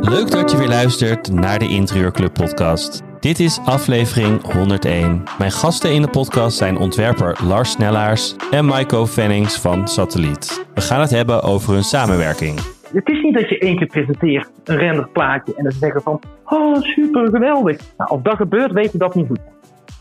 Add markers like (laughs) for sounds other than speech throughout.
Leuk dat je weer luistert naar de Interieurclub podcast. Dit is aflevering 101. Mijn gasten in de podcast zijn ontwerper Lars Snellaars en Maiko Vennings van Satelliet. We gaan het hebben over hun samenwerking. Het is niet dat je één keer presenteert, een renderplaatje en dan zeggen van, oh super geweldig. Nou, als dat gebeurt, weet je dat niet goed.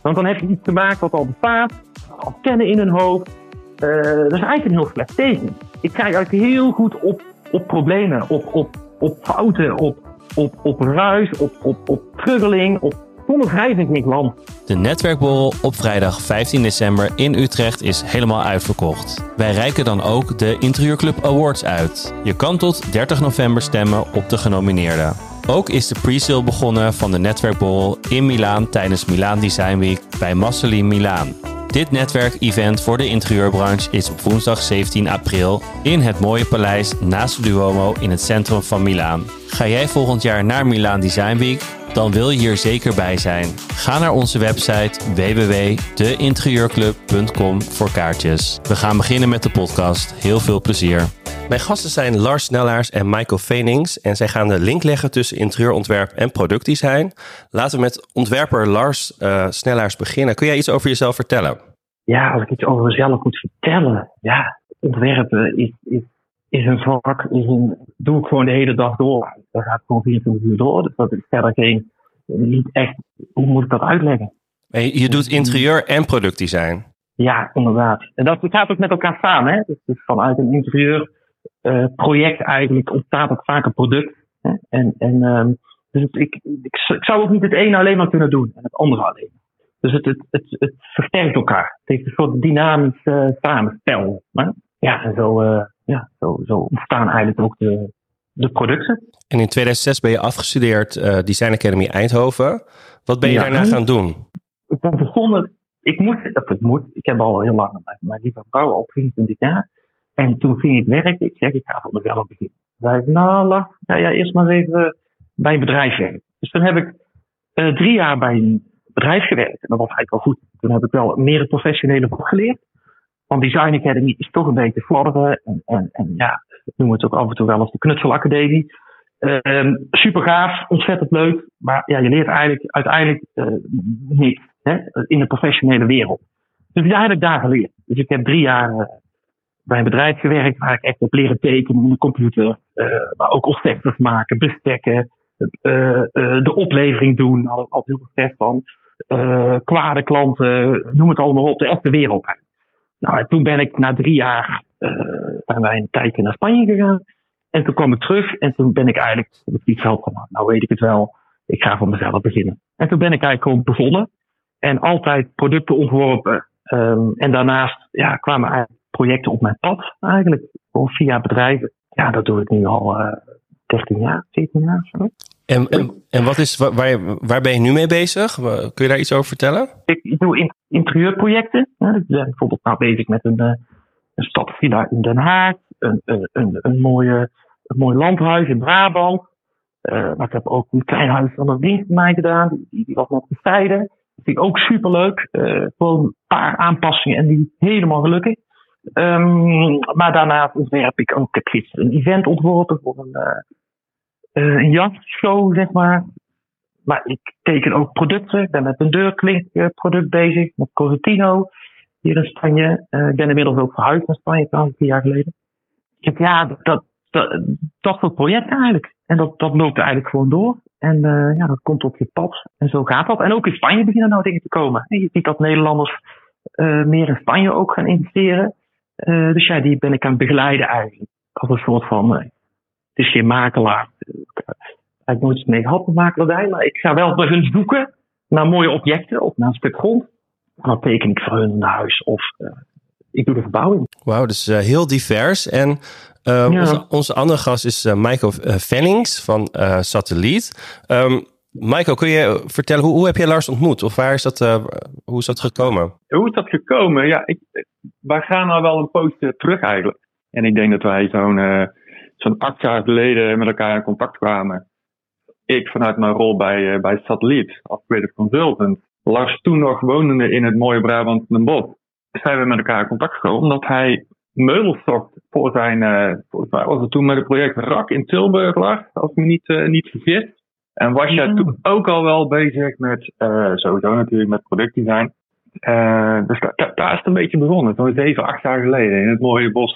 Want dan heb je iets gemaakt wat al bestaat, al kennen in hun hoofd. Dat is eigenlijk een heel slecht teken. Ik kijk eigenlijk heel goed op, op problemen, op, op, op fouten, op, op, op ruis, op, op, op truggeling, op zonder wrijving in land. De netwerkborrel op vrijdag 15 december in Utrecht is helemaal uitverkocht. Wij reiken dan ook de Interieurclub Awards uit. Je kan tot 30 november stemmen op de genomineerden. Ook is de pre-sale begonnen van de netwerkborrel in Milaan tijdens Milaan Design Week bij Massoli Milaan. Dit netwerkevent voor de interieurbranche is op woensdag 17 april in het mooie paleis naast de Duomo in het centrum van Milaan. Ga jij volgend jaar naar Milaan Design Week? Dan wil je hier zeker bij zijn. Ga naar onze website www.deinterieurclub.com voor kaartjes. We gaan beginnen met de podcast. Heel veel plezier. Mijn gasten zijn Lars Snellaars en Michael Venings. En zij gaan de link leggen tussen interieurontwerp en productdesign. Laten we met ontwerper Lars uh, Snellaars beginnen. Kun jij iets over jezelf vertellen? Ja, als ik iets over mezelf moet vertellen. Ja, ontwerpen is, is, is een vak. Is een, doe ik gewoon de hele dag door. Dat gaat gewoon 24 uur door. Dus dat is verder geen. Niet echt. Hoe moet ik dat uitleggen? Je doet interieur en productdesign. Ja, inderdaad. En dat gaat ook met elkaar samen. Hè? Dus vanuit een interieur project eigenlijk ontstaat ook vaak een product. Hè? En, en um, dus het, ik, ik, ik, zou ook niet het ene alleen maar kunnen doen en het andere alleen. Dus het, het, het, het versterkt elkaar. Het heeft een soort dynamisch uh, samenspel. Hè? Ja, en zo, uh, ja, zo, zo ontstaan eigenlijk ook de, de producten. En in 2006 ben je afgestudeerd uh, Design Academy Eindhoven. Wat ben je ja, daarna gaan doen? Ik ben begonnen, ik moet, dat ik moet, ik heb al heel lang mijn lieve vrouw, al 23 jaar. En toen ging ik werken. Ik zeg, ik ga van mezelf beginnen. Zei ik, nou, laat, ga jij eerst maar even bij een bedrijf werken. Dus toen heb ik uh, drie jaar bij een bedrijf gewerkt. En dat was eigenlijk wel goed. Toen heb ik wel meer het professionele vak geleerd. Want Design Academy is toch een beetje fladderen. En, en, en ja, noemen we het ook af en toe wel als de knutselacademie. Uh, super gaaf, ontzettend leuk. Maar ja, je leert eigenlijk uiteindelijk uh, hè, in de professionele wereld. Dus ik heb eigenlijk daar geleerd. Dus ik heb drie jaar uh, bij een bedrijf gewerkt waar ik echt heb leren tekenen in de computer. Uh, maar ook offsetters maken, bestekken, uh, de oplevering doen. Had ik heel veel van. kwade klanten, noem het allemaal op, de echte wereld. Nou, en toen ben ik na drie jaar zijn wij een tijdje naar Spanje gegaan. En toen kwam ik terug en toen ben ik eigenlijk op iets van, nou weet ik het wel, ik ga voor mezelf beginnen. En toen ben ik eigenlijk gewoon begonnen. En altijd producten ontworpen. Um, en daarnaast ja, kwamen eigenlijk projecten op mijn pad eigenlijk. Of via bedrijven. Ja, dat doe ik nu al uh, 13 jaar, 14 jaar. Zo. En, en, en wat is, waar, waar ben je nu mee bezig? Kun je daar iets over vertellen? Ik, doe interieurprojecten. Ja, ik ben bijvoorbeeld nou bezig met een, uh, een stadvilla in Den Haag. Een, een, een, een, mooie, een mooi landhuis in Brabant. Uh, maar ik heb ook een klein huis van een vriend van mij gedaan. Die, die was nog bestrijden. Dat vind ik ook superleuk. Uh, gewoon een paar aanpassingen en die helemaal gelukkig. Um, maar daarnaast ontwerp ik ook, ik een event ontworpen voor een, uh, een zeg maar. Maar ik teken ook producten. Ik ben met een deurklinkproduct bezig, met Cosentino hier in Spanje. Uh, ik ben inmiddels ook verhuisd naar Spanje, trouwens, vier jaar geleden. Ik heb, ja, dat, dat, dat, soort projecten eigenlijk. En dat, dat loopt eigenlijk gewoon door. En ja, dat komt op je pad. En zo gaat dat. En ook in Spanje beginnen nou dingen te komen. Je ziet dat Nederlanders meer in Spanje ook gaan investeren. Uh, dus ja, die ben ik aan het begeleiden eigenlijk. Als een soort van, uh, het is geen makelaar. Ik heb nooit iets mee gehad met makelaardij, maar ik ga wel bij hun zoeken naar mooie objecten of naar een stuk grond. En dan teken ik voor hun een huis of uh, ik doe de verbouwing. Wauw, dus heel divers. En ja. onze, onze, andere gast is Michael Vennings van Satelliet. Um, Michael, kun je vertellen, hoe, hoe heb jij Lars ontmoet? Of waar is dat, uh, hoe is dat gekomen? Hoe is dat gekomen? Ja, ik, wij gaan al wel een poosje terug eigenlijk. En ik denk dat wij zo'n uh, zo'n acht jaar geleden met elkaar in contact kwamen. Ik vanuit mijn rol bij, uh, bij Satelliet als creative consultant. Lars toen nog wonende in het mooie Brabant Den Bosch. Zijn we met elkaar in contact gekomen omdat hij meubels zocht voor zijn, mij was het toen met het project RAK in Tilburg lag, als ik me niet, niet vergis. En was jij toen ook al wel bezig met, uh, sowieso natuurlijk met productdesign. dus daar, daar is het een beetje begonnen, zo'n zeven, acht jaar geleden in het mooie bos.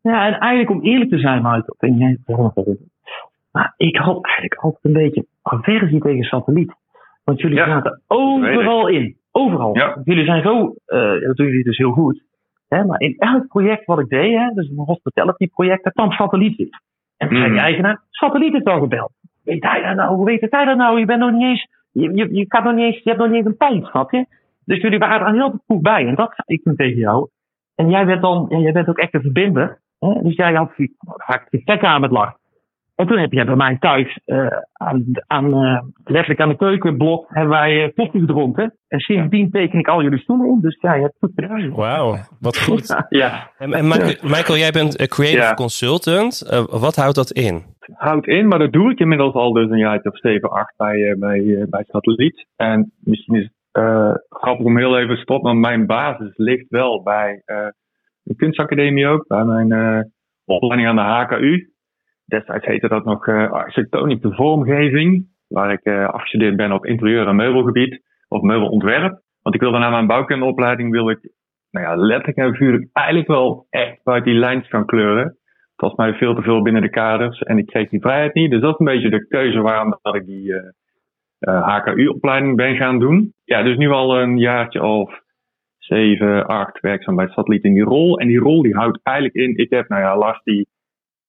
Ja, en eigenlijk om eerlijk te zijn, Michael, maar ik had eigenlijk altijd een beetje aversie tegen satelliet. Want jullie ja, zaten overal in. Overal. Ja. Jullie zijn zo, uh, dat doen jullie dus heel goed. Hè, maar in elk project wat ik deed, hè, dus een hospitality project, daar kwam satelliet in. En toen zei mm. eigenaar, satelliet is al gebeld. Weet hij dat nou? Hoe weet hij dat nou? Je bent nog niet eens, je, je, je, nog niet eens, je hebt nog niet eens een pijn, snap je? Dus jullie waren er heel vroeg bij. En dat zei ik toen tegen jou. En jij bent dan, jij bent ook echt een verbinder. Hè? Dus jij had, vaak gek aan met lachen. En toen heb je bij mij thuis uh, aan, aan uh, letterlijk aan de keukenblok hebben wij uh, koffie gedronken. En sindsdien teken ik al jullie stoelen in. Dus ja, je hebt goed gedaan. Wauw, wat goed. (laughs) ja. En, en Michael, jij bent een creative consultant. wat houdt dat in? Houdt in, maar dat doe ik inmiddels al dus een jaar of 7, 8 bij, bij, bij Satelliet. En misschien is het grappig om heel even te stoppen, want mijn basis ligt wel bij de kunstacademie ook. Bij mijn opleiding aan de HKU. Destijds heette dat nog uh, architectonische vormgeving, waar ik uh, afgestudeerd ben op interieur- en meubelgebied, of meubelontwerp. Want ik wilde na mijn bouwkundeopleiding, wil ik, nou ja, letterlijk en figuurlijk eigenlijk wel echt bij die lijns gaan kleuren. Het was mij veel te veel binnen de kaders en ik kreeg die vrijheid niet. Dus dat is een beetje de keuze waarom dat ik die HKU-opleiding ben gaan doen. Ja, dus nu al een jaartje of zeven, acht werkzaam bij Satelliet in die rol. En die rol die houdt eigenlijk in, ik heb, nou ja, Lars die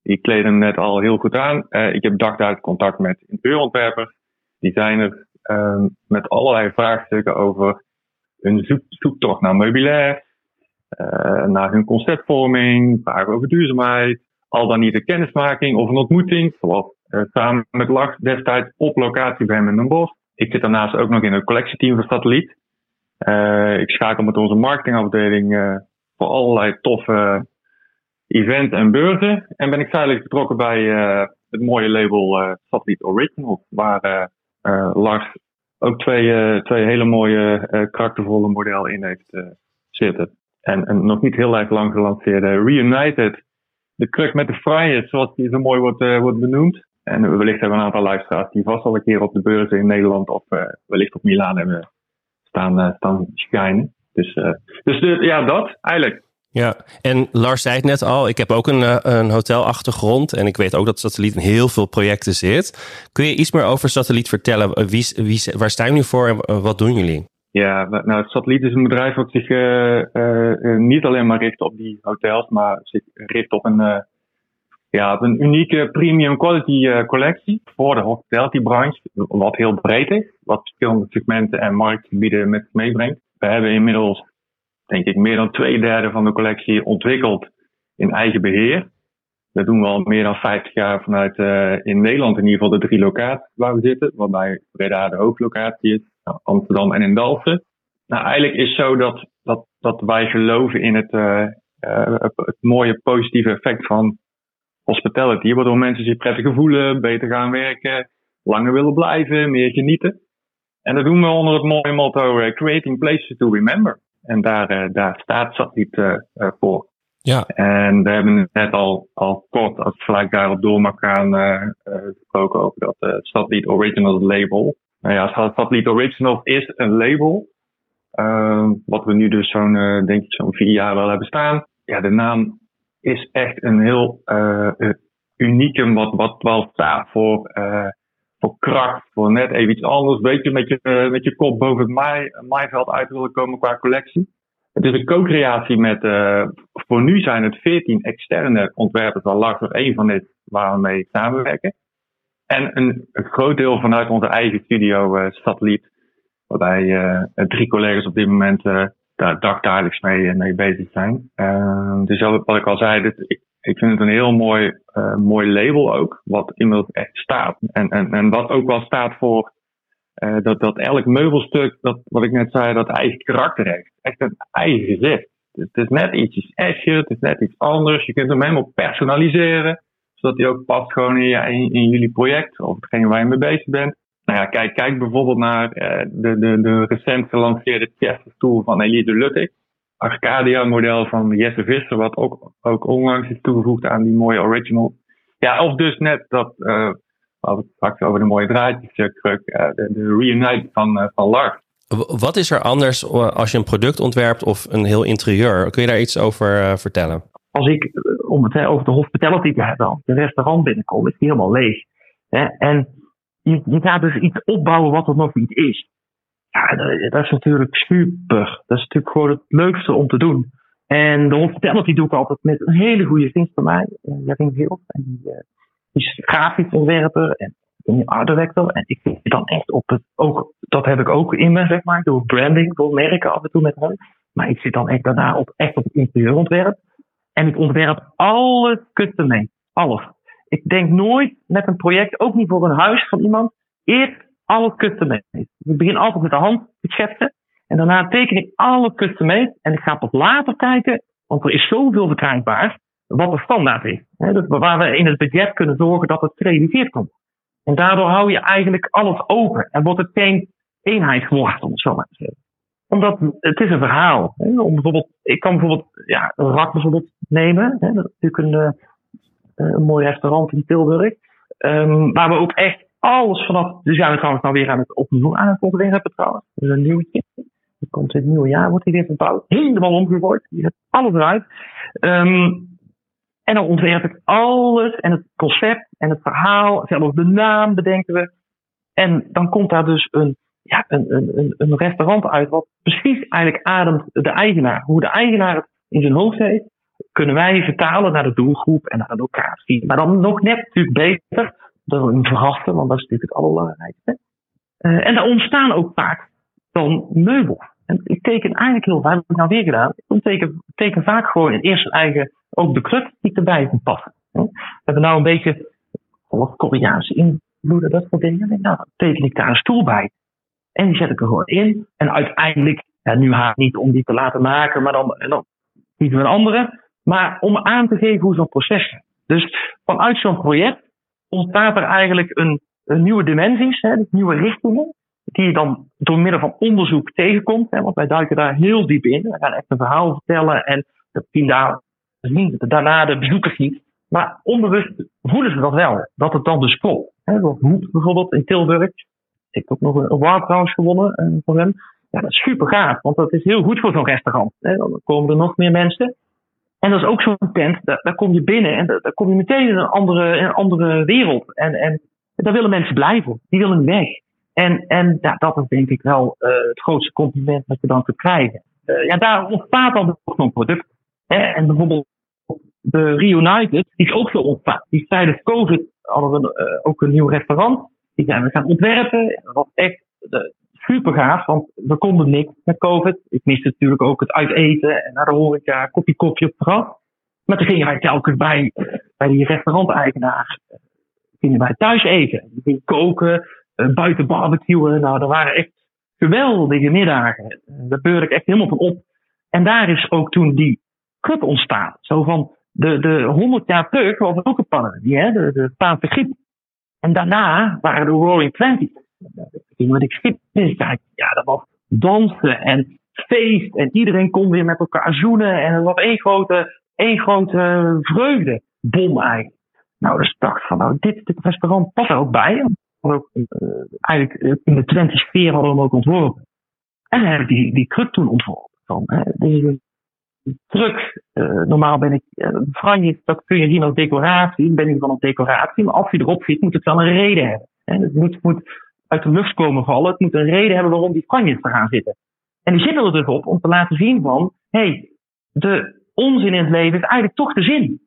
die kleden net al heel goed aan. Uh, ik heb dagdagelijks contact met interieurontwerpers, designers, uh, met allerlei vraagstukken over hun zoek, zoektocht naar meubilair, uh, naar hun conceptvorming, vragen over duurzaamheid, al dan niet een kennismaking of een ontmoeting, zoals uh, samen met Lach destijds op locatie bij hem in Den Bosch. Ik zit daarnaast ook nog in het collectieteam van Satelliet. ik schakel met onze marketingafdeling voor allerlei toffe event en beurzen. En ben ik tijdelijk betrokken bij uh, het mooie label uh, Satellite Original, waar uh, Lars ook twee, twee hele mooie karaktervolle modellen in heeft zitten. En een nog niet heel erg lang gelanceerde Reunited, de kruk met de vrijheid, zoals die zo mooi wordt, wordt benoemd. En wellicht hebben we een aantal luisteraars die vast al een keer op de beurzen in Nederland of wellicht op Milaan hebben staan, staan schijnen. Dus, dus ja, dat eigenlijk. Ja, en Lars zei het net al, ik heb ook een, eh, een hotelachtergrond en ik weet ook dat Satelliet in heel veel projecten zit. Kun je iets meer over Satelliet vertellen? Wie, wie, waar staan jullie voor en eh, wat doen jullie? Ja, nou, Satelliet is een bedrijf dat zich niet alleen maar richt op die hotels, maar zich richt op een, ja, een unieke premium quality collectie voor de hospitality branche, wat heel breed is, wat verschillende segmenten en marktgebieden met zich meebrengt. We hebben inmiddels denk ik, meer dan twee derde van de collectie ontwikkeld in eigen beheer. Dat doen we al meer dan 50 jaar vanuit uh, in Nederland in ieder geval de drie locaties waar we zitten. Waarbij Breda de hoofdlocatie is, nou, Amsterdam en in Dalfsen. Nou, eigenlijk is zo dat, dat, dat wij geloven in het, uh, uh, het mooie positieve effect van hospitality. Waardoor mensen zich prettiger voelen, beter gaan werken, langer willen blijven, meer genieten. En dat doen we onder het mooie motto Creating Places to Remember. En daar, uh, daar staat Satelliet uh, voor. Ja. En we hebben net al, al kort, als ik gelijk daarop door mag gaan, gesproken over dat uh, Satelliet Original label. Nou ja, Satelliet Original is een label. Uh, wat we nu dus zo'n, uh, denk ik, zo'n vier jaar wel hebben staan. Ja, de naam is echt een heel uh, unieke, wat, wat wel staat voor voor kracht, voor net even iets anders. Beetje met je, met je kop boven het maai, maaiveld uit willen komen qua collectie. Het is een co-creatie met, uh, voor nu zijn het 14 externe ontwerpers, waar Lars er één van is, waar we mee samenwerken. En een, groot deel vanuit onze eigen studio, uh, Satelliet, waarbij drie collega's op dit moment daar dagdagelijks mee, mee bezig zijn. dus wat ik al zei, dit, vind het een heel mooi, uh, mooi label ook, wat inmiddels echt staat. En, en, en wat ook wel staat voor uh, dat, dat elk meubelstuk, dat, wat ik net zei, dat eigen karakter heeft. Echt een eigen gezicht. Het is net iets esje, het is net iets anders. Je kunt hem helemaal personaliseren, zodat hij ook past gewoon in, in, jullie project of hetgeen waar je mee bezig bent. Nou ja, kijk, kijk bijvoorbeeld naar uh, de, de, de recent gelanceerde Chester stoel van Elise Luttig. Arcadia-model van Jesse Visser, wat ook, ook onlangs is toegevoegd aan die mooie original. Ja, of dus net dat, uh, we het straks over de mooie draadjes, kruk, uh, de, de Reunite van, uh, van Lark. Wat is er anders als je een product ontwerpt of een heel interieur? Kun je daar iets over vertellen? Als ik, om het over de hospitality te hebben, als een restaurant binnenkom, is die helemaal leeg. Hè? En je, je gaat dus iets opbouwen wat er nog niet is. Ja, dat is natuurlijk super. Dat is natuurlijk gewoon het leukste om te doen. En de hospitality doe ik altijd met een hele goede vriend van mij, eh, Jarin Wild. En die, uh, die is grafisch ontwerper en een art director. En ik zit dan echt op het, ook, dat heb ik ook in me, zeg maar. Doe branding voor merken af en toe met hem. Maar ik zit dan echt daarna op, echt op het interieurontwerp. En ik ontwerp alles custom made. Alles. Ik denk nooit met een project, ook niet voor een huis van iemand, eerst alles custom made. Ik begin altijd met de hand te schetsen. En daarna teken ik alle custom made. En ik ga pas later kijken, want er is zoveel verkrijgbaar, wat de standaard is. dus waar we in het budget kunnen zorgen dat het gerealiseerd komt. En daardoor hou je eigenlijk alles open. En wordt het geen eenheidsworst, om het zo maar te zeggen. Omdat het is een verhaal. Om bijvoorbeeld, ik kan bijvoorbeeld ja, een rak bijvoorbeeld nemen. Dat is natuurlijk een, eh, een mooi restaurant in Tilburg. Um, waar we ook echt alles vanaf. Dus zijn we trouwens nou weer aan het opnieuw aan het ontwerpen trouwens. Dat is een nieuwtje. Er komt het nieuwe jaar, wordt hij weer verbouwd. Helemaal omgegooid. Je zet alles eruit. Um, en dan ontwerp ik alles en het concept en het verhaal. Zelfs de naam bedenken we. En dan komt daar dus een, ja, een, een, een restaurant uit wat precies eigenlijk ademt de eigenaar. Hoe de eigenaar het in zijn hoofd heeft, kunnen wij vertalen naar de doelgroep en naar de locatie. Maar dan nog net natuurlijk beter door een verrassen, want dat is natuurlijk het allerbelangrijkste. Uh, en daar ontstaan ook vaak dan meubels. En ik teken eigenlijk heel vaak, heb ik nou weer gedaan, ik teken, teken vaak gewoon in eerste eigen ook de kruk die erbij kan passen. We hebben nou een beetje of Koreaanse invloeden, dat soort dingen. Nou, dan teken ik daar een stoel bij. En die zet ik er gewoon in. En uiteindelijk, ja, nu haast niet om die te laten maken, maar dan, dan kiezen we een andere. Maar om aan te geven hoe zo'n proces gaat. Dus vanuit zo'n project ontstaat er eigenlijk een, nieuwe dimensies, hè, nieuwe richtingen, die je dan door middel van onderzoek tegenkomt. Hè, want wij duiken daar heel diep in. We gaan echt een verhaal vertellen en zien daar daarna de bezoekers niet. Maar onbewust voelen ze dat wel, dat het dan dus klopt. Hè, zoals Hoep bijvoorbeeld in Tilburg. Ik heb ook nog een award trouwens gewonnen uh, van hem. Ja, dat is super gaaf, want dat is heel goed voor zo'n restaurant. Hè. Dan komen er nog meer mensen. En dat is ook zo'n tent, daar, kom je binnen en daar, kom je meteen in een andere, in een andere wereld. En, en daar willen mensen blijven, die willen weg. En, en ja, dat is denk ik wel uh, het grootste compliment dat je dan kunt krijgen. Uh, ja, daar ontstaat dan nog een product. Hè? En bijvoorbeeld de Reunited, die is ook zo ontstaan. Die tijdens COVID hadden we uh, ook een nieuw restaurant. Die zijn we gaan ontwerpen. Dat was echt super gaaf, want we konden niks met COVID. Ik miste natuurlijk ook het uiteten en naar de horeca, kopje kopje op gas. Maar toen gingen wij telkens bij, bij die restauranteigenaar, gingen wij thuis eten. We gingen koken, uh, buiten barbecuen. Nou, er waren echt geweldige middagen. Daar beurde ik echt helemaal van op. En daar is ook toen die club ontstaan. Zo van de, de 100 jaar terug was ook een pandemie, hè, de, de Spaanse griep. En daarna waren de Roaring Twenties ik Ja, dat was dansen en feest. En iedereen kon weer met elkaar zoenen. En het was één grote, één grote vreugdebom eigenlijk. Nou, dus dacht van, nou, dit, dit restaurant past er ook bij. Uh, eigenlijk in de Twente sfeer hadden we hem ook ontworpen. En dan heb ik die, die toen ontworpen. Van, hè, kruk, uh, normaal ben ik, uh, franje, dat kun je zien als decoratie, ben ik van een decoratie. Maar als hij erop zit, moet het wel een reden hebben. Hè. Het moet, moet uit de lucht komen vallen. Het moet een reden hebben waarom die franjes er gaan zitten. En die zitten er dus op om te laten zien van, hé, hey, de onzin in het leven is eigenlijk toch de zin.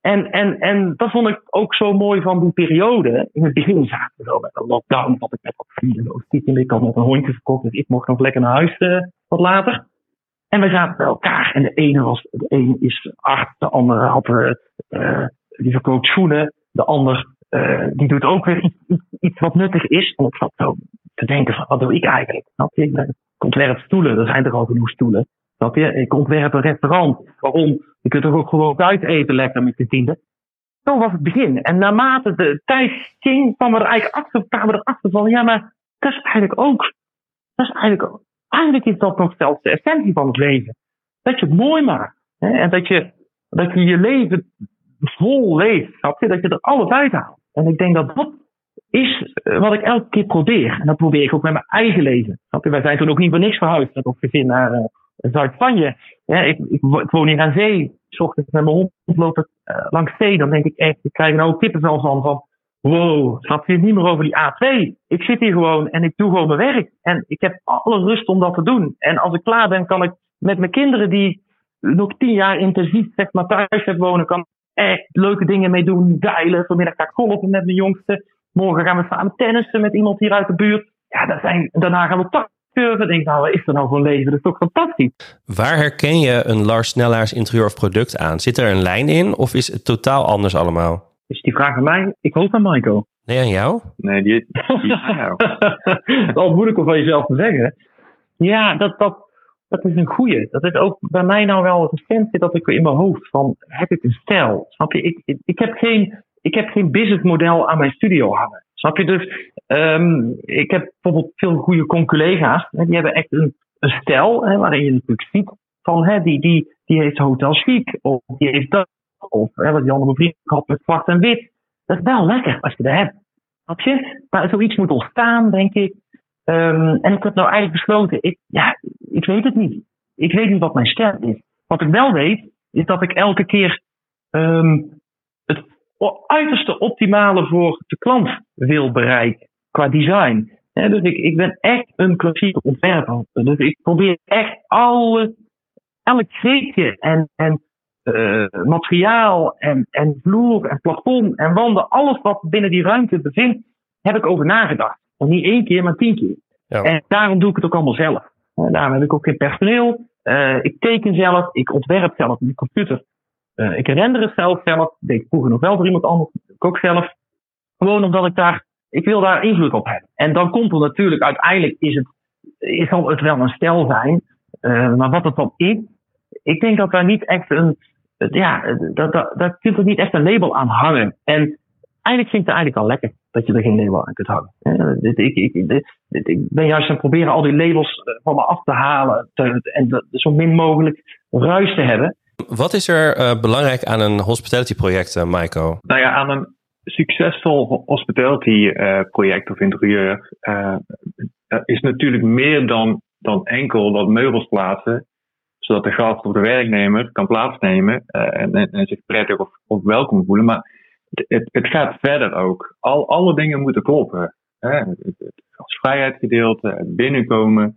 En, en, en dat vond ik ook zo mooi van die periode. In het begin zaten we zo met een lockdown, wat ik met wat vrienden Ik had nog een hondje verkocht, dus ik mocht nog lekker naar huis uh, wat later. En we zaten bij elkaar. En de ene, was, de ene is arts, de andere had, uh, die verkoopt schoenen. De ander uh, die doet ook weer iets, wat nuttig is. Ik zat zo te denken van, wat doe ik eigenlijk? Snap je? Ik ontwerp stoelen, er zijn toch al genoeg stoelen. Snap je? Ik ontwerp een restaurant. Waarom? Je kunt toch ook gewoon uit eten lekker met je vrienden. Zo was het begin. En naarmate de tijd ging, kwamen we er eigenlijk achter, kwamen erachter van, ja, maar dat is eigenlijk ook, dat is eigenlijk eigenlijk is dat nog zelfs de essentie van het leven. dat je het mooi maakt. Hè? En dat je, dat je je leven vol leeft, snap je? Dat je er alles uit haalt. En ik denk dat dat is eh, wat ik elke keer probeer. En dat probeer ik ook met mijn eigen leven. Wij zijn toen ook niet voor niks verhuisd met ons gezin naar uh, Zuid-Spanje. Ja, ik, ik, ik, woon hier aan zee. S ochtends met mijn hond lopen uh, langs zee. Dan denk ik echt, ik krijg nou kippenvel van. van wow, snap je niet meer over die A2. Ik zit hier gewoon en ik doe gewoon mijn werk. En ik heb alle rust om dat te doen. En als ik klaar ben, kan ik met mijn kinderen die nog tien jaar intensief zeg maar, thuis hebben wonen, kan echt leuke dingen mee doen. Deilen. Vanmiddag ga ik golven met mijn jongste. Morgen gaan we samen tennissen met iemand hier uit de buurt. Ja, dat zijn, daarna gaan we takcurven. Denk nou, wat is er nou voor leven? Dat is toch fantastisch. Waar herken je een Lars Snellaars interieur of product aan? Zit er een lijn in of is het totaal anders allemaal? Is die vraag aan mij? Ik hoop aan Michael. Nee, aan jou? Nee, die, die is aan jou. (laughs) dat is al moeilijk om van jezelf te zeggen. Ja, dat, dat, dat is een goeie. Dat is ook bij mij nou wel recent zit dat ik in mijn hoofd van, heb ik een stijl? Snap je? Ik, ik, ik heb geen, ik heb geen businessmodel aan mijn studio hangen. Snap je? Dus um, ik heb bijvoorbeeld veel goede collega's. Hè, die hebben echt een, een stijl hè, waarin je natuurlijk ziet van hè, die, die, die heeft Hotel Chic of die heeft dat. Of hè, wat die andere vriend had met zwart en wit. Dat is wel lekker als je dat hebt. Snap je? Maar zoiets moet ontstaan, denk ik. Um, en ik heb nou eigenlijk besloten, ik, ja, ik weet het niet. Ik weet niet wat mijn stijl is. Wat ik wel weet, is dat ik elke keer um, het uiterste optimale voor de klant wil bereiken qua design. Dus ik, ik ben echt een klassieke ontwerper. Dus ik probeer echt alle, elk greepje en, en uh, materiaal en, en vloer en plafond en wanden, alles wat binnen die ruimte bevindt, heb ik over nagedacht. En niet één keer, maar tien keer. Ja. En daarom doe ik het ook allemaal zelf. En daarom heb ik ook geen personeel. Uh, ik teken zelf, ik ontwerp zelf op de computer. Uh, ik render het zelf zelf. Deed ik vroeger nog wel voor iemand anders. Ik ook zelf. Gewoon omdat ik daar, ik wil daar invloed op hebben. En dan komt er natuurlijk, uiteindelijk is het, is zal het wel een stijl zijn. Uh, maar wat het dan is, ik denk dat daar niet echt een, ja, dat, dat, dat kunt er niet echt een label aan hangen. En eigenlijk vind ik het eigenlijk al lekker dat je er geen label aan kunt hangen. Ik, ik, ik, ik ben juist aan het proberen al die labels van me af te halen te, en zo min mogelijk ruis te hebben. Wat is er uh, belangrijk aan een hospitality project, uh, Maiko? Nou ja, aan een succesvol hospitality uh, project of interieur is natuurlijk meer dan, dan enkel dat meubels plaatsen, zodat de gast of de werknemer kan plaatsnemen en, en, en, zich prettig of, of welkom voelen. Maar het, het gaat verder ook. Al, alle dingen moeten kloppen. Hè? Het, het, het vrijheidsgedeelte, het binnenkomen,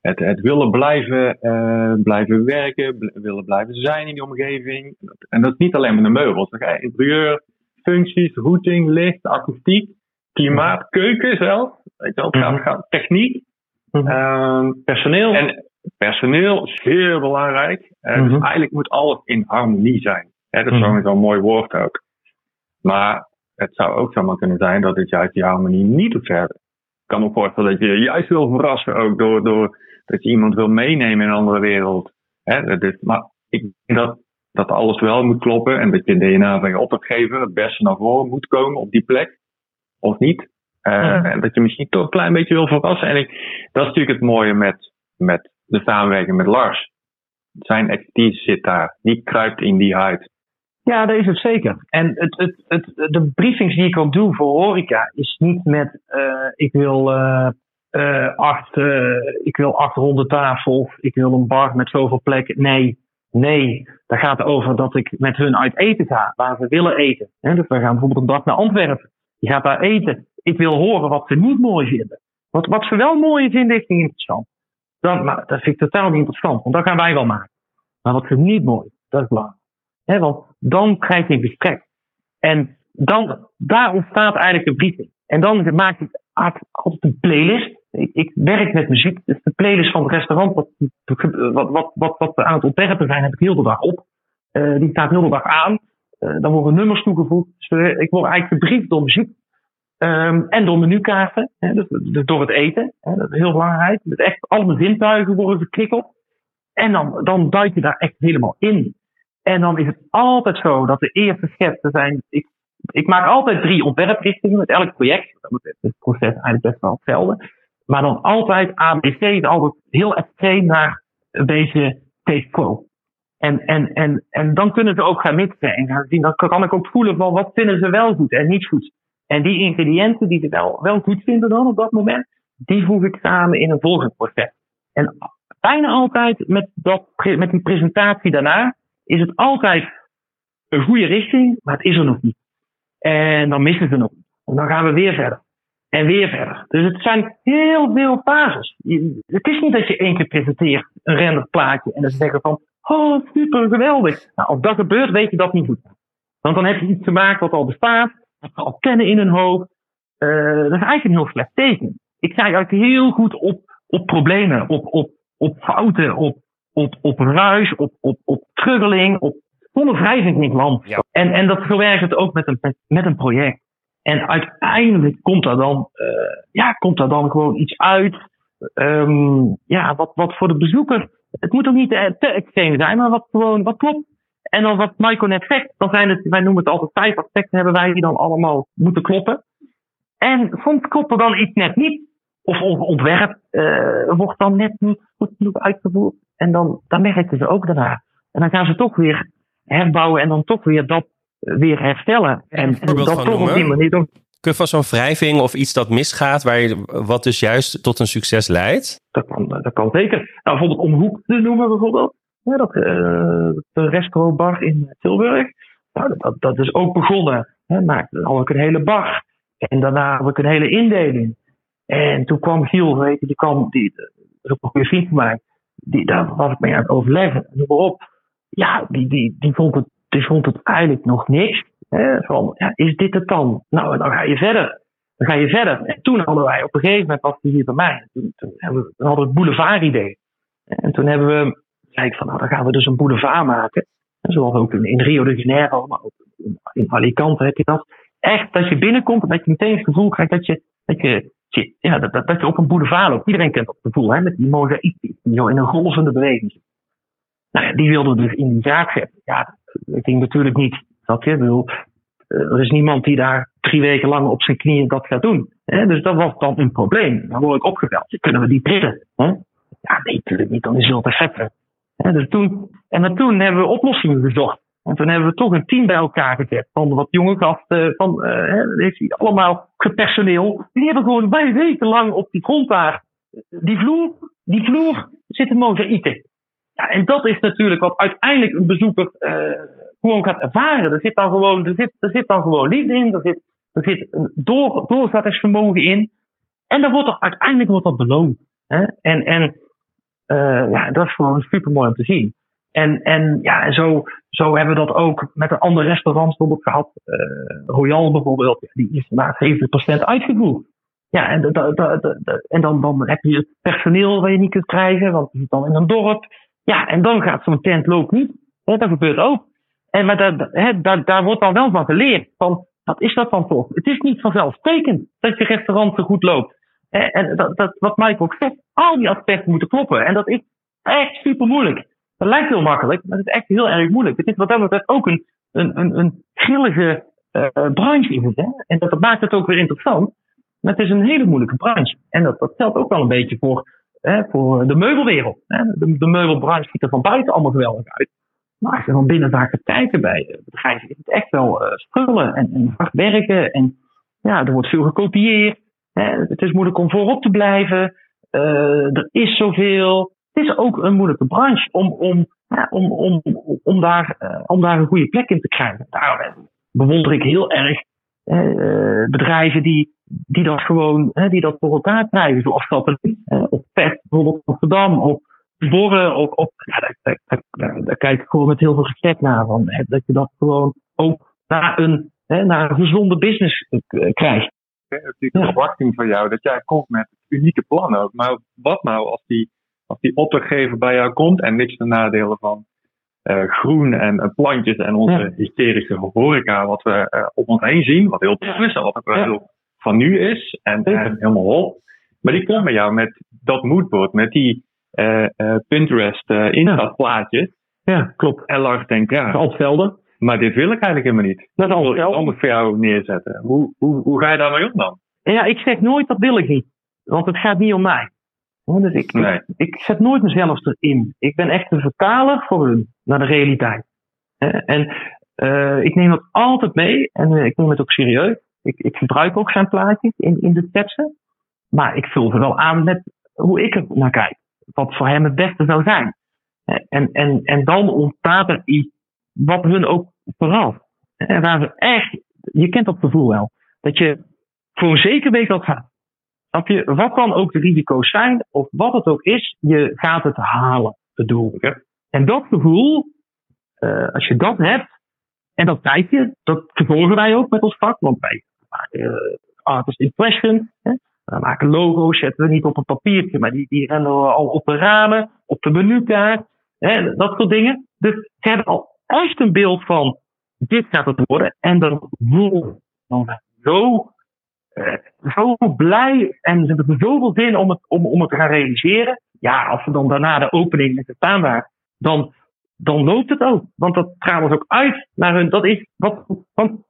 het, het willen blijven, uh, blijven werken, bl willen blijven zijn in die omgeving. En dat is niet alleen met de meubels. Je interieur, functies, routing, licht, akoestiek, klimaat, keuken zelf. Weet je wel, het gaat, gaat techniek, uh, personeel. En personeel is heel belangrijk. Uh, -hmm. Dus eigenlijk moet alles in harmonie zijn. Hè, dat is -hmm. zo'n mooi woord ook. Maar het zou ook zomaar kunnen zijn dat het juist die harmonie niet doet verder. Ik kan me voorstellen dat je juist wil verrassen ook door, door dat je iemand wil meenemen in een andere wereld. Hè? Dus, maar ik denk dat, dat alles wel moet kloppen en dat je DNA van je opdrachtgever het beste naar voren moet komen op die plek. Of niet. Uh, ja. En dat je misschien toch een klein beetje wil verrassen. En ik, dat is natuurlijk het mooie met, met de samenwerking met Lars. Zijn expertise zit daar. Die kruipt in die huid. Ja, dat is het zeker. En het, het, het, de briefings die ik al doe voor horeca is niet met uh, ik wil uh, acht, ik wil acht ronde tafels, ik wil een bar met zoveel plekken. Nee, nee. Dat gaat over dat ik met hun uit eten ga, waar ze willen eten. Dus we gaan bijvoorbeeld een dag naar Antwerpen. Je gaat daar eten. Ik wil horen wat ze niet mooi vinden. Wat, wat ze wel mooi vinden, is niet interessant. Dan, maar dat vind ik totaal niet interessant, want dat gaan wij wel maken. Maar wat ze niet mooi, dat is belangrijk. Want dan krijg je een gesprek. En dan, daar ontstaat eigenlijk een briefing. En dan maak ik altijd een playlist. Ik, werk met muziek. Dus de playlist van het restaurant, wat, wat, wat, wat, aan het ontwerpen zijn, heb ik heel de dag op. Uh, die staat heel de dag aan. Uh, dan worden nummers toegevoegd. Dus uh, ik word eigenlijk gebriefd door muziek. Um, en door menukaarten. Hè, dus, dus, door het eten. Hè, dat is heel belangrijk. Echt al mijn zintuigen worden gekikkeld. En dan, dan duik je daar echt helemaal in. En dan is het altijd zo dat de eerste schetsen zijn. Ik, ik maak altijd drie ontwerprichtingen met elk project. Dat is het proces eigenlijk best wel hetzelfde. Maar dan altijd ABC, altijd heel extreem naar beetje taste quo. En, en, en, en dan kunnen ze ook gaan mixen. En gaan zien, dan kan ik ook voelen van wat vinden ze wel goed en niet goed. En die ingrediënten die ze wel, wel goed vinden dan op dat moment, die voeg ik samen in een volgend proces. En bijna altijd met, dat, met die presentatie daarna is het altijd een goede richting, maar het is er nog niet. En dan missen ze nog. En dan gaan we weer verder. En weer verder. Dus het zijn heel veel fases. Het is niet dat je één keer presenteert, een renderplaatje, en dan zeggen van, oh super geweldig. Nou, als dat gebeurt, weet je dat niet goed. Want dan heb je iets gemaakt wat al bestaat, wat ze al kennen in hun hoofd. Uh, dat is eigenlijk een heel slecht teken. Ik sta eigenlijk heel goed op, op problemen, op, op, op fouten, op, op, op ruis, op, op, op truggeling, op zonder wrijving land. Ja. En, en dat verwerkt het ook met een, met een project. En uiteindelijk komt er dan, uh, ja, komt er dan gewoon iets uit. Um, ja, wat, wat voor de bezoeker. Het moet ook niet te, te extreem zijn, maar wat gewoon wat klopt. En dan wat Michael net zegt, dan zijn het, wij noemen het altijd vijf aspecten, hebben wij die dan allemaal moeten kloppen. En soms klopt er dan iets net niet. Of ontwerp uh, wordt dan net niet goed genoeg uitgevoerd. En dan, dan merken ze ook daarna. En dan gaan ze toch weer herbouwen en dan toch weer dat weer herstellen. En, en dat toch op die manier doen. Kun je van zo'n wrijving of iets dat misgaat, waar je, wat dus juist tot een succes leidt? Dat kan, dat kan zeker. Nou, bijvoorbeeld om hoek te noemen, bijvoorbeeld. Ja, dat, uh, de in Tilburg. Nou, dat, dat is ook begonnen. Hè, maar dan had ik een hele bar. En daarna had ik een hele indeling. En toen kwam Giel, weet je, die kwam, die, dat is ook een goede vriend van mij. Die, daar was ik mee aan het overleggen. Noem maar op. Ja, die, die, die, vond het, die vond het eigenlijk nog niks. Hè, van, ja, is dit het dan? Nou, dan ga je verder. Dan ga je verder. En toen hadden wij op een gegeven moment, was hij hier bij mij, toen, hadden we het boulevard-idee. En toen hebben we, zei van, nou, dan gaan we dus een boulevard maken. En zoals ook in, Rio de Janeiro, maar ook in, in Alicante heb je dat. Echt, dat je binnenkomt en dat je meteen het gevoel krijgt dat je, dat je, ja, dat, dat, je een boulevard loopt. Iedereen kent dat gevoel, hè, met die die in een golvende beweging. Nou ja, die wilden dus in die zaak zetten. Ja, dat ging natuurlijk niet. Dat je, bedoel, eh, er is niemand die daar drie weken lang op zijn knieën dat gaat doen. Hè? Dus dat was dan een probleem. Dan word ik opgebeld. Kunnen we die trillen? Hè? Ja, nee, natuurlijk niet. Dan is het veel te Dus toen, en toen hebben we oplossingen gezocht. En toen hebben we toch een team bij elkaar gezet van wat jonge gasten, van uh, allemaal gepersoneel. Die hebben gewoon bij weken lang op die grond daar, die vloer, die vloer zitten mozaïeken. Ja, en dat is natuurlijk wat uiteindelijk een bezoeker uh, gewoon gaat ervaren. Er zit dan gewoon, er zit, er zit dan gewoon liefde in, er zit, er zit een door, doorzettingsvermogen in. En dan wordt er uiteindelijk wordt dat beloond. Hè? En, en uh, ja, dat is gewoon super mooi om te zien. En, en ja, en zo, zo hebben we dat ook met een ander restaurant bijvoorbeeld gehad. Uh, Royal bijvoorbeeld, die is maar 70% uitgevoerd. Ja, en, en dan, dan heb je het personeel waar je niet kunt krijgen, want je zit dan in een dorp. Ja, en dan gaat zo'n tent lopen niet. Dat gebeurt ook. En maar daar, daar, daar wordt dan wel van geleerd. Van, wat is dat dan voor? Het is niet vanzelfsprekend dat je restaurant zo goed loopt. En dat, dat, wat Mike ook zegt, al die aspecten moeten kloppen. En dat is echt super moeilijk. Dat lijkt heel makkelijk, maar het is echt heel erg moeilijk. Het is wat dat betreft ook een, een, een, een grillige uh, branche. Is? En dat maakt het ook weer interessant. Maar het is een hele moeilijke branche. En dat, dat geldt ook wel een beetje voor, hè, voor de meubelwereld. Hè? De, meubelbranche ziet er van buiten allemaal geweldig uit. Maar als je dan binnen daar gaat kijken bij bedrijven, is het echt wel uh, en, en, hard werken. En ja, er wordt veel gekopieerd. Hè? Het is moeilijk om voorop te blijven. Uh, er is zoveel. Het is ook een moeilijke branche om, om, om, om, om, daar, om daar een goede plek in te krijgen. Daar bewonder ik heel erg bedrijven die, die dat gewoon die dat voor elkaar krijgen. Zoals Satelliet, of PET, bijvoorbeeld Amsterdam, of Borren, op, op ja, daar, daar, daar, kijk ik gewoon met heel veel respect naar. Van, hè, dat je dat gewoon ook naar een, hè, naar een gezonde business uh, krijgt. Het is natuurlijk een verwachting van jou dat jij komt met unieke plannen ook. Maar wat nou als die, als die opdrachtgever bij jou komt en niks te nadelen van uh, groen en uh, plantjes en onze ja. hysterische horeca, wat we uh, op ons heen zien, wat heel tof is en wat ook wel heel van nu is en, en helemaal hol. Maar die komt met jou met dat moodboard, met die uh, uh, Pinterest uh, instapplaatjes. Ja, klopt. En Lars denkt, ja. Altvelden. Maar dit wil ik eigenlijk helemaal niet. Dat wil ik anders voor jou neerzetten. Hoe, hoe, hoe ga je daarmee om dan? Ja, ik zeg nooit dat wil ik niet. Want het gaat niet om mij. Dus ik, ik, ik, zet nooit mezelf erin. Ik ben echt een vertaler voor hun naar de realiteit. En uh, ik neem dat altijd mee en uh, ik neem het ook serieus. Ik, ik gebruik ook zijn plaatjes in, in de teksten. Maar ik vul ze wel aan met hoe ik er naar kijk. Wat voor hem het beste zou zijn. En, en, en dan ontstaat er iets wat hun ook vooral. En waar echt, je kent dat gevoel wel. Dat je voor zeker weet dat gaat. Je? Wat dan ook de risico's zijn, of wat het ook is, je gaat het halen, het doel. En dat gevoel, uh, als je dat hebt, en dat kijk je, dat vervolgen wij ook met ons vak, want maken uh, artist impression, hè? we maken logo's, zetten we niet op een papiertje, maar die, die rennen we al op de ramen, op de menukaart, hè? dat soort dingen. Dus ze hebben al echt een beeld van, dit gaat het worden, en dan dan zo uh, zo blij en ze hebben zoveel zin om het, om, om het te gaan realiseren. Ja, als we dan daarna de opening met de staanbaar, dan, dan loopt het ook. Want dat gaat dus ook uit naar hun. Dat is wat, want,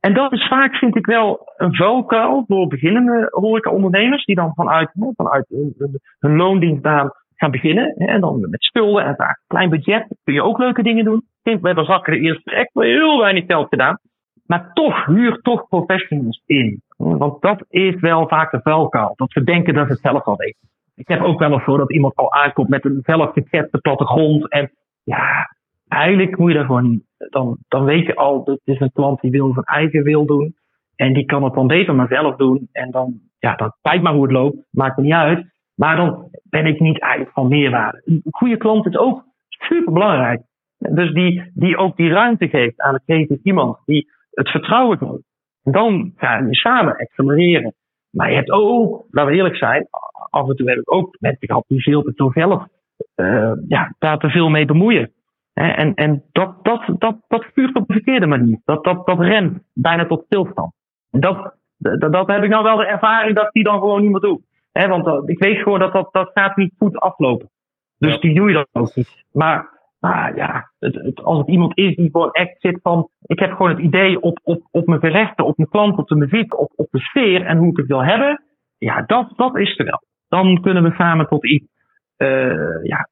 en dat is vaak, vind ik wel, een vuilkuil voor beginnende horeca-ondernemers. Die dan vanuit, vanuit hun, loondienstbaan gaan beginnen. En dan met spullen en vaak klein budget. Kun je ook leuke dingen doen. We hebben zakken de eerste echt heel weinig geld gedaan. Maar toch, huur toch professionals in. Want dat is wel vaak de vuilkuil. Dat ze denken dat het zelf al weten. Ik heb ook wel eens voor dat iemand al aankomt met een zelf plattegrond. En ja, eigenlijk moet je dat gewoon. Dan, dan weet je al, dat is een klant die wil zijn eigen wil doen. En die kan het dan beter maar zelf doen. En dan, ja, dan kijk maar hoe het loopt. Maakt me niet uit. Maar dan ben ik niet eigenlijk van meerwaarde. Een goede klant is ook super belangrijk. Dus die, die ook die ruimte geeft aan het creatief iemand. Die het vertrouwen toont. Dan ga je samen accelereren. Maar je hebt ook, laten we eerlijk zijn, af en toe heb ik ook mensen gehad die veel te veel zelf uh, ja, daar te veel mee bemoeien. En, en dat, dat, dat, dat vuurt op de verkeerde manier. Dat, dat, dat remt bijna tot stilstand. Dat, dat, dat heb ik nou wel de ervaring dat die dan gewoon niet meer doet. want uh, ik weet gewoon dat dat, dat gaat niet goed aflopen. Dus ja. die doe je dan ook niet. Maar maar ja, het, het, als het iemand is die gewoon echt zit van, ik heb gewoon het idee op, op, op mijn gerechten, op mijn klant, op de muziek, op, op de sfeer en hoe ik het wil hebben. Ja, dat, dat is er wel. Dan kunnen we samen tot iets, uh, ja,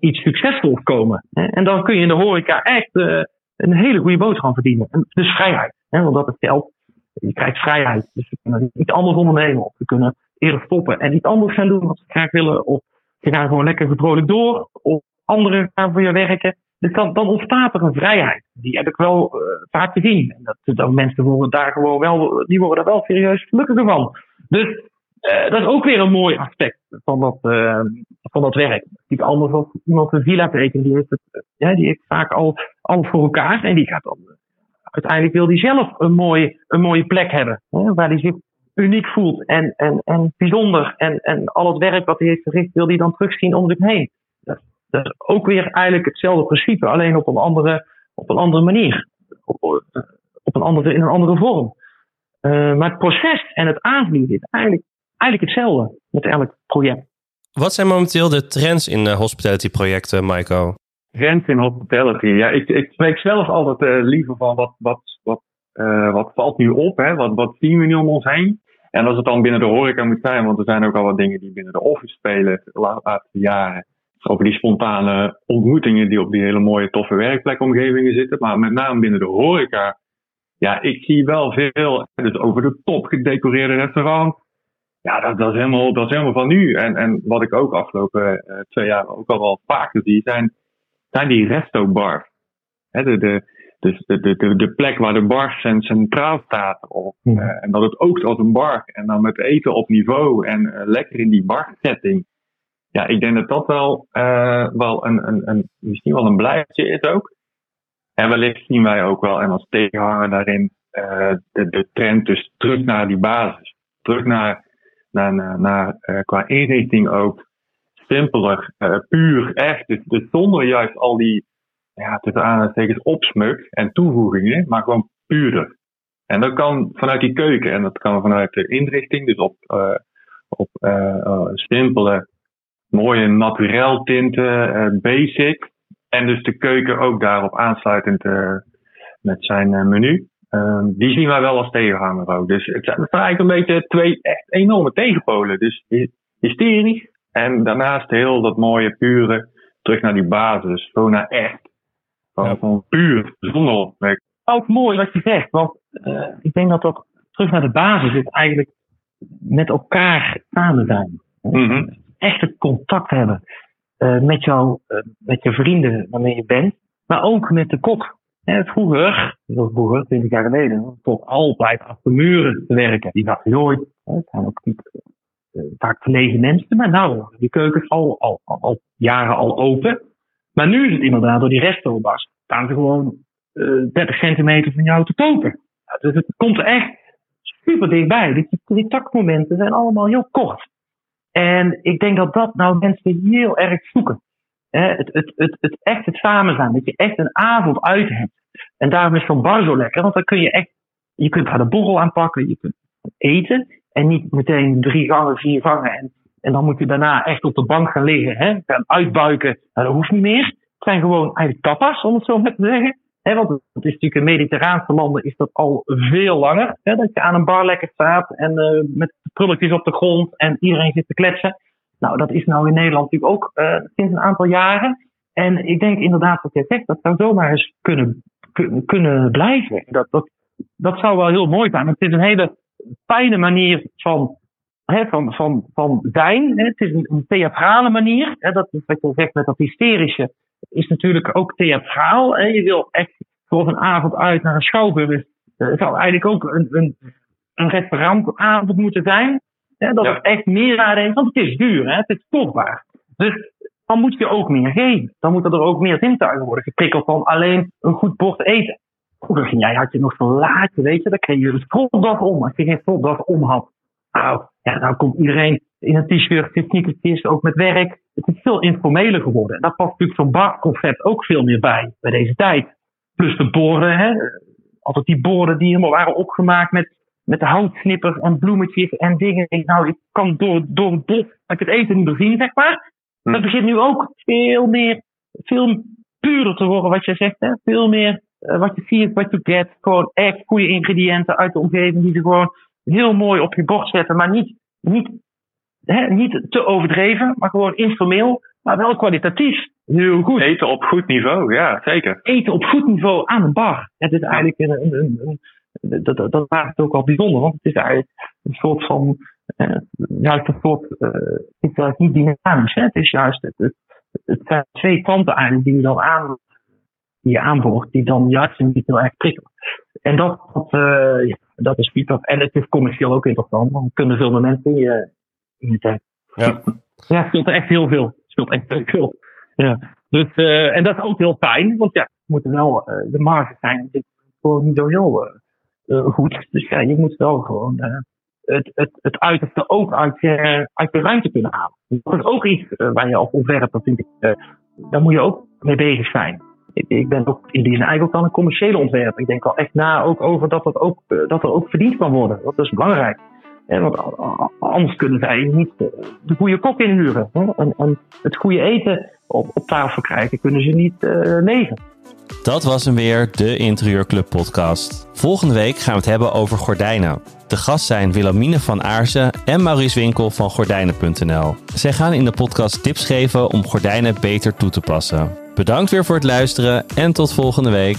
iets succesvols komen. En dan kun je in de horeca echt uh, een hele goede boodschap verdienen. En dus vrijheid, want dat is geld. Je krijgt vrijheid. Dus we kunnen iets anders ondernemen. Of we kunnen eerder stoppen en iets anders gaan doen wat we graag willen. Of we gaan gewoon lekker vrolijk door. Of anderen gaan voor je werken. Dus dan, dan ontstaat er een vrijheid. Die heb ik wel uh, vaak gezien. En dat, dat mensen daar gewoon wel, die worden daar wel serieus gelukkiger van. Dus uh, dat is ook weer een mooi aspect van dat, uh, van dat werk. Iets anders dan iemand een villa tekent, die heeft, het, ja, die vaak al alles voor elkaar. En die gaat dan, uiteindelijk wil die zelf een mooie, een mooie plek hebben. Hè, waar hij zich uniek voelt en, en, en bijzonder. En, en al het werk wat hij heeft verricht, wil hij dan terugzien om zich heen. Dat is ook weer eigenlijk hetzelfde principe, alleen op een andere, op een andere manier. Op, op een andere, in een andere vorm. Maar het proces en het aanvliegen is eigenlijk, eigenlijk hetzelfde met elk project. Wat zijn momenteel de trends in de hospitality projecten, Maiko? Trends in hospitality. Ja, ik, ik spreek zelf altijd uh, liever van wat, wat, wat, uh, wat valt nu op, hè? Wat, wat zien we nu om ons heen? En als het dan binnen de horeca moet zijn, want er zijn ook al wat dingen die binnen de office spelen de laatste jaren over die spontane ontmoetingen die op die hele mooie, toffe werkplekomgevingen zitten. Maar met name binnen de horeca. Ja, ik zie wel veel. Dus over de top gedecoreerde restaurants. Ja, dat, dat, is helemaal, dat is helemaal van nu. En, en wat ik ook afgelopen uh, twee jaar ook al wel vaker zie, zijn, zijn die resto-bars. He, de, de, dus de, de, de, de plek waar de bar centraal staat. Of, uh, en dat het oogt als een bar. En dan met eten op niveau en uh, lekker in die bar setting ja, ik denk dat dat wel, uh, wel een, een, een, misschien wel een blijftje is ook. En wellicht zien wij ook wel, en als tegenhanger daarin, de, de trend dus terug naar die basis. Terug naar, naar, naar, uh, qua inrichting ook simpeler, puur, echt. Dus, dus zonder juist al die, ja, tussen aanhalingstekens opsmuk en toevoegingen, maar gewoon puurder. En dat kan vanuit die keuken en dat kan vanuit de inrichting, dus op, op simpele mooie naturel tinten, basic. En dus de keuken ook daarop aansluitend met zijn menu. Um, die zien wij wel als tegenhanger ook. Dus het zijn, het zijn eigenlijk een beetje twee echt enorme tegenpolen. Dus hysterisch En daarnaast heel dat mooie, pure, terug naar die basis. Gewoon naar echt. Ja. gewoon puur, zonder. Ook mooi wat je zegt, want eh, ik denk dat dat terug naar de basis is eigenlijk met elkaar samen zijn. Mhm. Echt het contact hebben eh, met, jou, eh, met je vrienden waarmee je bent, maar ook met de kok. Hè, vroeger, vroeger, 20 jaar geleden, tot altijd achter muren te werken. Die dachten nooit, het zijn ook niet eh, vaak verlegen mensen, maar nou, die keuken is al, al, al, al jaren al open. Maar nu is het inderdaad door die restaurants, staan ze gewoon eh 30 centimeter van jou te kopen. Dus het komt er echt super dichtbij. Die, die taktmomenten zijn allemaal heel kort. En ik denk dat dat nou mensen heel erg zoeken. Hè, het, het, het, het echt het samen zijn. Dat je echt een avond uit hebt. En daarom is zo'n bar zo lekker. Want dan kun je echt, je kunt daar de borrel aanpakken. Je kunt eten. En niet meteen drie gangen, vier gangen. En, en dan moet je daarna echt op de bank gaan liggen. Hè, gaan uitbuiken. Nou, dat hoeft niet meer. Het zijn gewoon eigenlijk tapas, om het zo maar te zeggen. Want het is natuurlijk in mediterraanse landen is dat al veel langer. Dat je aan een bar lekker staat en eh, met prulletjes op de grond en iedereen zit te kletsen. Nou, dat is nou in Nederland natuurlijk ook eh, sinds een aantal jaren. En ik denk inderdaad wat jij zegt, dat zou zomaar eens kunnen, kun- kunnen blijven. Dat, dat, dat zou wel heel mooi zijn. Het is een hele fijne manier van, hè, van, van, van zijn. Hè. Het is een, een theatrale manier. Hè. Dat is wat je zegt met dat hysterische. Is natuurlijk ook theatraal. Hè. Je wil echt voor een avond uit naar een schouwburg. Eh, Het zou eigenlijk ook een, een, een restaurantavond moeten zijn. Hè, dat Ja. het echt meer nadenkt. Want het is duur, hè. het is kostbaar. Dus dan moet je ook meer geven. Dan moeten er ook meer zintuigen worden geprikkeld dan alleen een goed bord eten. Vroeger ging jij, had je nog zo'n laadje, weet je, dan kreeg je een stropdas om. Als je geen stropdas om had, nou, ja, nou komt iedereen in een t-shirt, in sneakertjes, ook met werk. Het is veel informeler geworden. En daar past natuurlijk zo'n barconcept ook veel meer bij, bij deze tijd. Plus de borden, hè. Altijd die borden die helemaal waren opgemaakt met, met houtsnippers en bloemetjes en dingen. Nou, ik kan door, door het dat ik het eten niet meer zien, zeg maar. Hm. Dat begint nu ook veel meer, veel puurder te worden wat je zegt, hè. Veel meer eh, wat je ziet, wat je get. Gewoon echt goede ingrediënten uit de omgeving die ze gewoon heel mooi op je bord zetten. Maar niet, niet, hè, niet te overdreven, maar gewoon informeel. Maar wel kwalitatief. Heel goed. Eten op goed niveau, ja, zeker. Eten op goed niveau aan een bar. Het is eigenlijk een, een, een- dat, dat, dat maakt het ook wel bijzonder. Want het is eigenlijk een soort van, eh, juist een soort, eh, het is niet dynamisch. Hè? Het is juist, het, het, het zijn twee kanten eigenlijk die je dan aan, die je aanboort, die dan juist niet heel erg prikkelen. En dat, dat, eh, ja, dat is feedback. En het is commercieel ook interessant, want er kunnen veel meer mensen in je, in je tijd. Ja. Ja, het speelt er echt heel veel. Het speelt echt heel veel. Ja. Dus, eh, en dat is ook heel fijn, want ja, het moeten wel, de marges zijn dit gewoon niet zo heel goed. Dus ja, je moet wel gewoon eh, het, het, het uiterste ook uit je, uit je ruimte kunnen halen. Dat is ook iets eh, waar je als ontwerper, vind ik, eh, daar moet je ook mee bezig zijn. Ik, ik ben ook in die zin eigenlijk ook een commerciële ontwerper. Ik denk al echt na ook over dat, dat, ook, eh, dat er ook verdiend kan worden. Dat is belangrijk. Want anders kunnen zij niet eh, de goede kok inhuren. En, het goede eten op, tafel krijgen, kunnen ze niet eh, leven. Dat was hem weer, de Interieurclub podcast. Volgende week gaan we het hebben over gordijnen. De gast zijn Wilhelmine van Aarsen en Maurice Winkel van gordijnen.nl. Zij gaan in de podcast tips geven om gordijnen beter toe te passen. Bedankt weer voor het luisteren en tot volgende week.